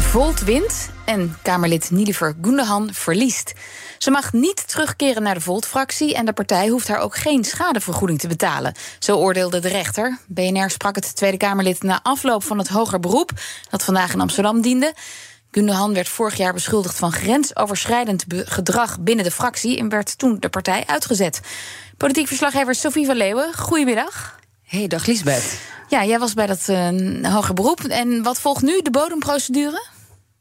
Volt wint en Kamerlid Nieliver Gundogan verliest. Ze mag niet terugkeren naar de Volt-fractie... en de partij hoeft haar ook geen schadevergoeding te betalen. Zo oordeelde de rechter. BNR sprak het Tweede Kamerlid na afloop van het hoger beroep... dat vandaag in Amsterdam diende. Gundogan werd vorig jaar beschuldigd van grensoverschrijdend gedrag binnen de fractie... en werd toen de partij uitgezet. Politiek verslaggever Sofie van Leeuwen, goedemiddag. Hey, dag Liesbeth. Ja, jij was bij dat uh, hoger beroep. En wat volgt nu, de bodemprocedure?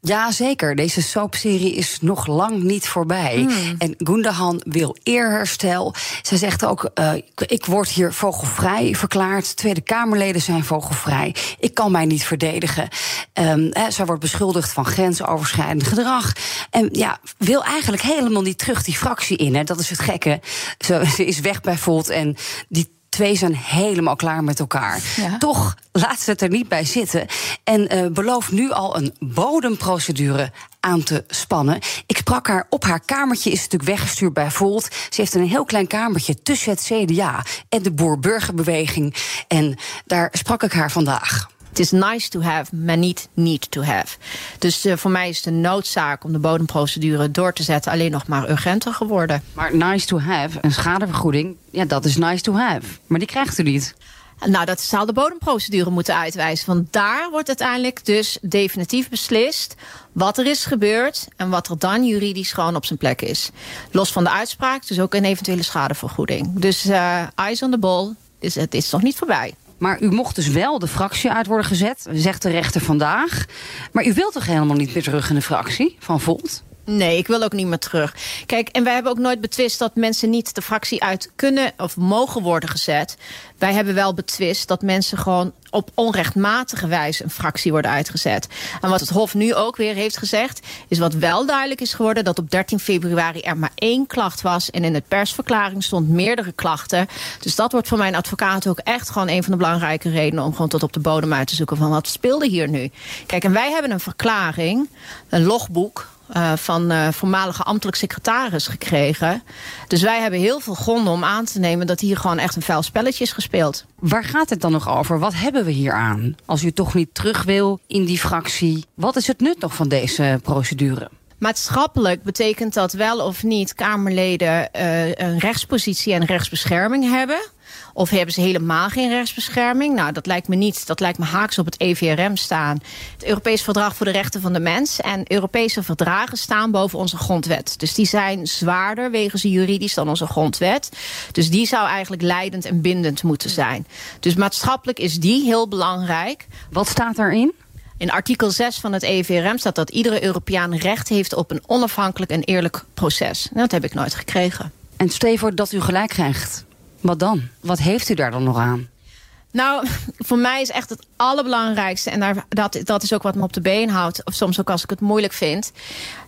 Ja, zeker. Deze soapserie is nog lang niet voorbij. Hmm. En Gundahan wil eerherstel. Zij zegt ook, uh, ik word hier vogelvrij verklaard. Tweede Kamerleden zijn vogelvrij. Ik kan mij niet verdedigen. Um, he, zij wordt beschuldigd van grensoverschrijdend gedrag. En ja, wil eigenlijk helemaal niet terug die fractie in. Hè. Dat is het gekke. Ze, ze is weg bij Volt en die twee zijn helemaal klaar met elkaar. Toch laat ze het er niet bij zitten. En uh, belooft nu al een bodemprocedure aan te spannen. Ik sprak haar op haar kamertje, is natuurlijk weggestuurd bij Volt. Ze heeft een heel klein kamertje tussen het CDA en de Boer-Burgerbeweging. En daar sprak ik haar vandaag. Het is nice to have, maar niet need to have. Dus uh, voor mij is de noodzaak om de bodemprocedure door te zetten alleen nog maar urgenter geworden. Maar nice to have, een schadevergoeding, ja, dat is nice to have. Maar die krijgt u niet. Nou, dat zal de bodemprocedure moeten uitwijzen. Want daar wordt uiteindelijk dus definitief beslist wat er is gebeurd en wat er dan juridisch gewoon op zijn plek is. Los van de uitspraak, dus ook een eventuele schadevergoeding. Dus uh, eyes on the ball, dus het is nog niet voorbij. Maar u mocht dus wel de fractie uit worden gezet, zegt de rechter vandaag. Maar u wilt toch helemaal niet meer terug in de fractie van Volt? Nee, ik wil ook niet meer terug. Kijk, en wij hebben ook nooit betwist dat mensen niet de fractie uit kunnen of mogen worden gezet. Wij hebben wel betwist dat mensen gewoon op onrechtmatige wijze een fractie worden uitgezet. En wat het Hof nu ook weer heeft gezegd, is wat wel duidelijk is geworden, dat op 13 februari er maar één klacht was en in het persverklaring stond meerdere klachten. Dus dat wordt voor mijn advocaat ook echt gewoon een van de belangrijke redenen om gewoon tot op de bodem uit te zoeken van wat speelde hier nu. Kijk, en wij hebben een verklaring, een logboek uh, van uh, voormalige ambtelijk secretaris gekregen. Dus wij hebben heel veel gronden om aan te nemen dat hier gewoon echt een vuil spelletje is gespeeld. Waar gaat het dan nog over? Wat hebben we hier aan? Als u toch niet terug wil in die fractie, wat is het nut nog van deze procedure? Maatschappelijk betekent dat wel of niet Kamerleden uh, een rechtspositie en rechtsbescherming hebben. Of hebben ze helemaal geen rechtsbescherming? Nou, dat lijkt me niet. Dat lijkt me haaks op het EVRM staan. Het Europees Verdrag voor de Rechten van de Mens. En Europese verdragen staan boven onze grondwet. Dus die zijn zwaarder wegens juridisch dan onze grondwet. Dus die zou eigenlijk leidend en bindend moeten zijn. Dus maatschappelijk is die heel belangrijk. Wat staat daarin? In artikel 6 van het EVRM staat dat iedere Europeaan recht heeft op een onafhankelijk en eerlijk proces. dat heb ik nooit gekregen. En stel voor dat u gelijk krijgt. Wat dan? Wat heeft u daar dan nog aan? Nou, voor mij is echt het allerbelangrijkste... en daar, dat, dat is ook wat me op de been houdt... of soms ook als ik het moeilijk vind.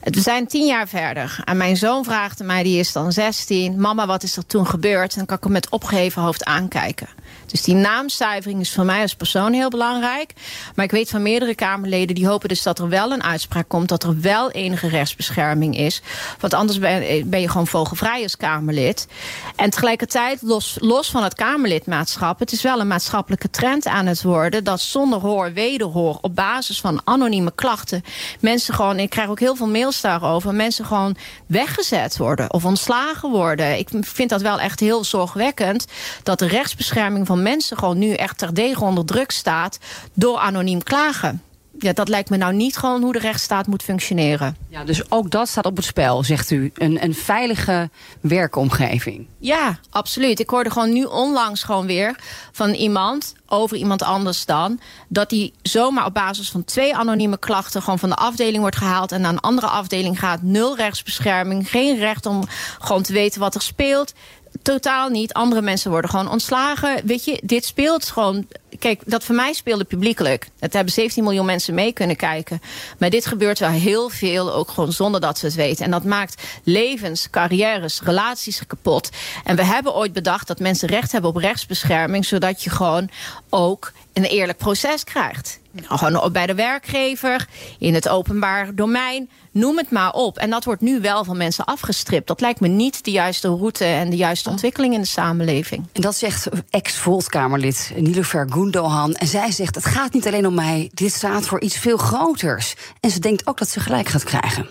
We zijn tien jaar verder. En mijn zoon vraagt mij, die is dan 16... mama, wat is er toen gebeurd? En dan kan ik hem met opgeheven hoofd aankijken. Dus die naamcijfering is voor mij als persoon heel belangrijk. Maar ik weet van meerdere Kamerleden... die hopen dus dat er wel een uitspraak komt... dat er wel enige rechtsbescherming is. Want anders ben, ben je gewoon vogelvrij als Kamerlid. En tegelijkertijd, los, los van het Kamerlidmaatschap... het is wel een maatschappelijke trend aan het worden... dat zonder hoor, wederhoor, op basis van anonieme klachten... mensen gewoon, ik krijg ook heel veel mails daarover... mensen gewoon weggezet worden of ontslagen worden. Ik vind dat wel echt heel zorgwekkend... dat de rechtsbescherming van mensen gewoon nu echt terdege onder druk staat door anoniem klagen. Ja, dat lijkt me nou niet gewoon hoe de rechtsstaat moet functioneren. Ja, dus ook dat staat op het spel, zegt u. Een, een veilige werkomgeving. Ja, absoluut. Ik hoorde gewoon nu onlangs gewoon weer van iemand over iemand anders dan... dat die zomaar op basis van twee anonieme klachten... gewoon van de afdeling wordt gehaald en naar een andere afdeling gaat. Nul rechtsbescherming, geen recht om gewoon te weten wat er speelt. Totaal niet. Andere mensen worden gewoon ontslagen. Weet je, dit speelt gewoon. Kijk, dat voor mij speelde publiekelijk. Het hebben 17 miljoen mensen mee kunnen kijken. Maar dit gebeurt wel heel veel, ook gewoon zonder dat ze het weten. En dat maakt levens, carrières, relaties kapot. En we hebben ooit bedacht dat mensen recht hebben op rechtsbescherming, zodat je gewoon ook een eerlijk proces krijgt. Gewoon bij de werkgever, in het openbaar domein, noem het maar op. En dat wordt nu wel van mensen afgestript. Dat lijkt me niet de juiste route en de juiste ontwikkeling in de samenleving. En dat zegt ex-Volt-Kamerlid Nilofer Gundogan. En zij zegt, het gaat niet alleen om mij, dit staat voor iets veel groters. En ze denkt ook dat ze gelijk gaat krijgen.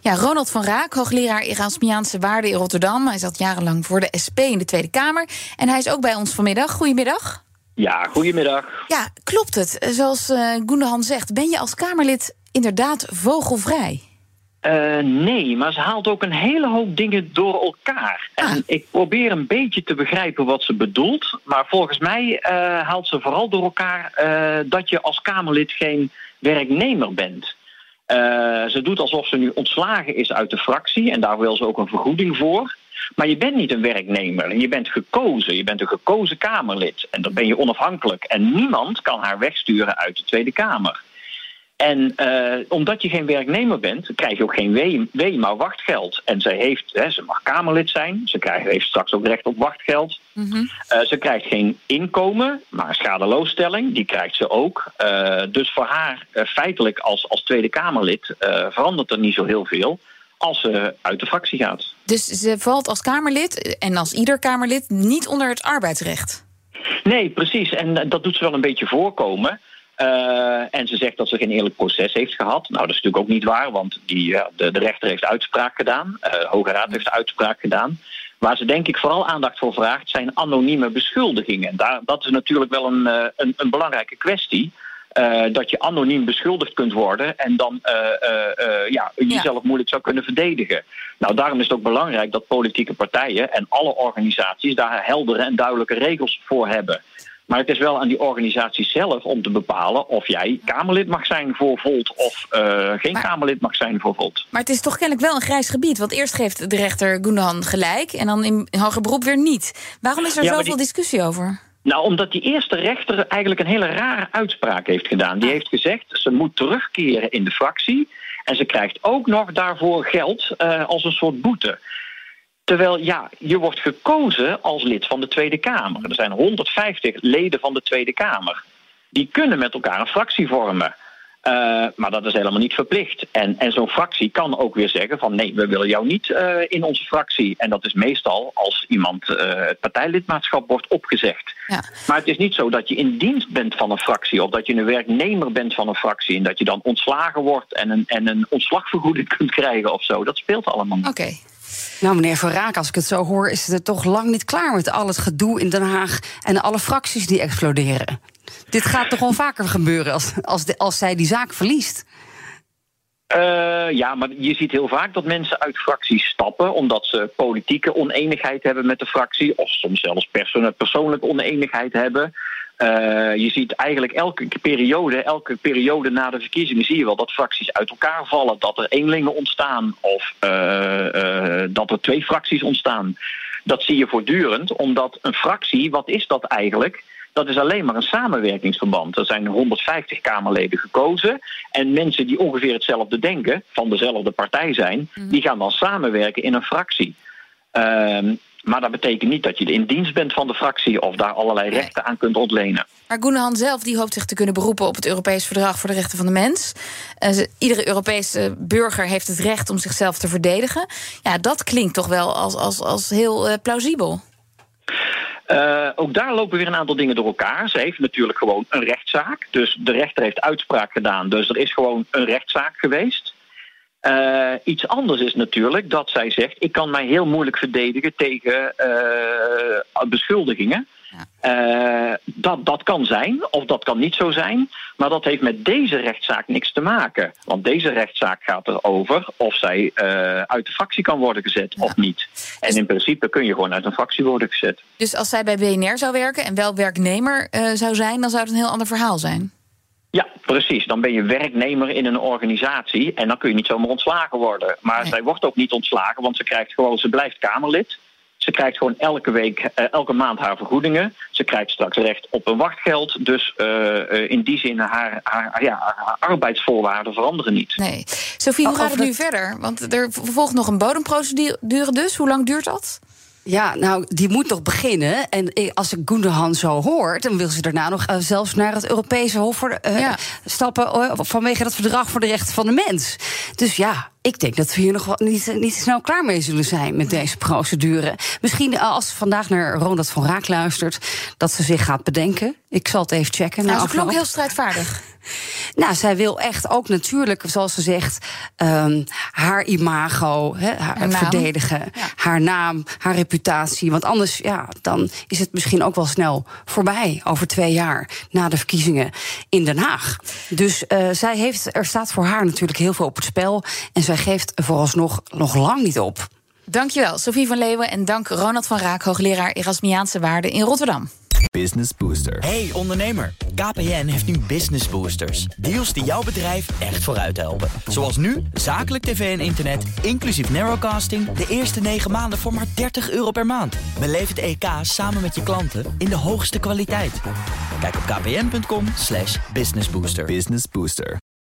Ja, Ronald van Raak, hoogleraar Erasmiaanse waarden in Rotterdam. Hij zat jarenlang voor de SP in de Tweede Kamer. En hij is ook bij ons vanmiddag. Goedemiddag. Ja, goedemiddag. Ja, klopt het? Zoals uh, zegt, ben je als Kamerlid inderdaad vogelvrij? Uh, nee, maar ze haalt ook een hele hoop dingen door elkaar. En ah. ik probeer een beetje te begrijpen wat ze bedoelt. Maar volgens mij uh, haalt ze vooral door elkaar dat je als Kamerlid geen werknemer bent. ze doet alsof ze nu ontslagen is uit de fractie en daar wil ze ook een vergoeding voor. Maar je bent niet een werknemer. Je bent gekozen. Je bent een gekozen Kamerlid. En dan ben je onafhankelijk. En niemand kan haar wegsturen uit de Tweede Kamer. En uh, omdat je geen werknemer bent, krijg je ook geen wee, maar wachtgeld. En zij heeft, hè, ze mag Kamerlid zijn, ze krijgt, heeft straks ook recht op wachtgeld. Mm -hmm. uh, ze krijgt geen inkomen, maar schadeloosstelling, die krijgt ze ook. Uh, dus voor haar feitelijk als, als Tweede Kamerlid verandert er niet zo heel veel als ze uit de fractie gaat. Dus ze valt als Kamerlid en als ieder Kamerlid niet onder het arbeidsrecht? Nee, precies. En dat doet ze wel een beetje voorkomen. Uh, en ze zegt dat ze geen eerlijk proces heeft gehad. Nou, dat is natuurlijk ook niet waar, want die, uh, de, de, rechter heeft uitspraak gedaan. Uh, de Hoge Raad heeft uitspraak gedaan. Waar ze denk ik vooral aandacht voor vraagt, zijn anonieme beschuldigingen. Daar, dat is natuurlijk wel een, een, een belangrijke kwestie. Uh, dat je anoniem beschuldigd kunt worden en dan uh, uh, ja, jezelf moeilijk zou kunnen verdedigen. Nou, daarom is het ook belangrijk dat politieke partijen en alle organisaties daar heldere en duidelijke regels voor hebben. Maar het is wel aan die organisatie zelf om te bepalen of jij Kamerlid mag zijn voor Volt of geen maar, Kamerlid mag zijn voor Volt. Maar het is toch kennelijk wel een grijs gebied. Want eerst geeft de rechter Gundogan gelijk en dan in hoger beroep weer niet. Waarom is er ja, zoveel die... discussie over? Nou, omdat die eerste rechter eigenlijk een hele rare uitspraak heeft gedaan. Die heeft gezegd, ze moet terugkeren in de fractie. En ze krijgt ook nog daarvoor geld uh, als een soort boete. Terwijl, ja, je wordt gekozen als lid van de Tweede Kamer. Er zijn 150 leden van de Tweede Kamer. Die kunnen met elkaar een fractie vormen. Uh, maar dat is helemaal niet verplicht. En, en zo'n fractie kan ook weer zeggen van nee, we willen jou niet uh, in onze fractie. En dat is meestal als iemand uh, het partijlidmaatschap wordt opgezegd. Ja. Maar het is niet zo dat je in dienst bent van een fractie of dat je een werknemer bent van een fractie en dat je dan ontslagen wordt en een, en een ontslagvergoeding kunt krijgen of zo. Dat speelt allemaal niet. Oké. Nou, meneer Van Raak, als ik het zo hoor, is het toch lang niet klaar met al het gedoe in Den Haag en alle fracties die exploderen. Dit gaat toch wel vaker gebeuren als, als, als zij die zaak verliest? Uh, ja, maar je ziet heel vaak dat mensen uit fracties stappen omdat ze politieke oneenigheid hebben met de fractie, of soms zelfs perso persoonlijke oneenigheid hebben. Uh, je ziet eigenlijk elke periode, elke periode na de verkiezingen zie je wel dat fracties uit elkaar vallen, dat er eenlingen ontstaan of uh, dat er twee fracties ontstaan. Dat zie je voortdurend, omdat een fractie, wat is dat eigenlijk? Dat is alleen maar een samenwerkingsverband. Er zijn 150 Kamerleden gekozen. En mensen die ongeveer hetzelfde denken, van dezelfde partij zijn, mm. die gaan dan samenwerken in een fractie. Uh, maar dat betekent niet dat je in dienst bent van de fractie of daar allerlei nee. rechten aan kunt ontlenen. Maar Gunahan zelf die hoopt zich te kunnen beroepen op het Europees Verdrag voor de Rechten van de Mens. Uh, iedere Europese burger heeft het recht om zichzelf te verdedigen. Ja, dat klinkt toch wel als, als, als heel uh, plausibel. Uh, ook daar lopen weer een aantal dingen door elkaar. Ze heeft natuurlijk gewoon een rechtszaak. Dus de rechter heeft uitspraak gedaan. Dus er is gewoon een rechtszaak geweest. Uh, iets anders is natuurlijk dat zij zegt: ik kan mij heel moeilijk verdedigen tegen uh, beschuldigingen. Ja. Uh, dat, dat kan zijn, of dat kan niet zo zijn. Maar dat heeft met deze rechtszaak niks te maken. Want deze rechtszaak gaat erover of zij uit de fractie kan worden gezet ja. of niet. En dus... in principe kun je gewoon uit een fractie worden gezet. Dus als zij bij BNR zou werken en wel werknemer zou zijn, dan zou het een heel ander verhaal zijn. Ja, precies. Dan ben je werknemer in een organisatie en dan kun je niet zomaar ontslagen worden. Maar zij wordt ook niet ontslagen, want ze krijgt gewoon, ze blijft Kamerlid. Ze krijgt gewoon elke week, uh, elke maand haar vergoedingen. Ze krijgt straks recht op een wachtgeld. Dus uh, in die zin, haar, haar, ja, haar arbeidsvoorwaarden veranderen niet. Nee. Sophie, hoe oh, gaat het nu verder? Want er volgt nog een bodemprocedure dus. Hoe lang duurt dat? Ja, nou, die moet nog beginnen. En als ik Gundogan zo hoort, dan wil ze daarna nog uh, zelfs naar het Europese Hof voor, uh, ja. stappen uh, vanwege dat verdrag voor de rechten van de mens. Dus ja, ik denk dat we hier nog wel niet, niet snel klaar mee zullen zijn met deze procedure. Misschien als ze vandaag naar Ronald van Raak luistert, dat ze zich gaat bedenken. Ik zal het even checken. Nou, ze klonk heel strijdvaardig. Nou, zij wil echt ook natuurlijk, zoals ze zegt, um, haar imago haar, verdedigen. Haar naam, haar reputatie. Want anders, ja, dan is het misschien ook wel snel voorbij over twee jaar na de verkiezingen in Den Haag. Dus uh, zij heeft, er staat voor haar natuurlijk heel veel op het spel. En zij geeft vooralsnog nog lang niet op. Dankjewel, Sophie van Leeuwen. En dank Ronald van Raak, hoogleraar Erasmiaanse Waarden in Rotterdam. Business Booster. Hey ondernemer, KPN heeft nu Business Boosters. Deals die jouw bedrijf echt vooruit helpen. Zoals nu, zakelijk tv en internet, inclusief narrowcasting... de eerste 9 maanden voor maar 30 euro per maand. Beleef het EK samen met je klanten in de hoogste kwaliteit. Kijk op kpn.com businessbooster. Business Booster.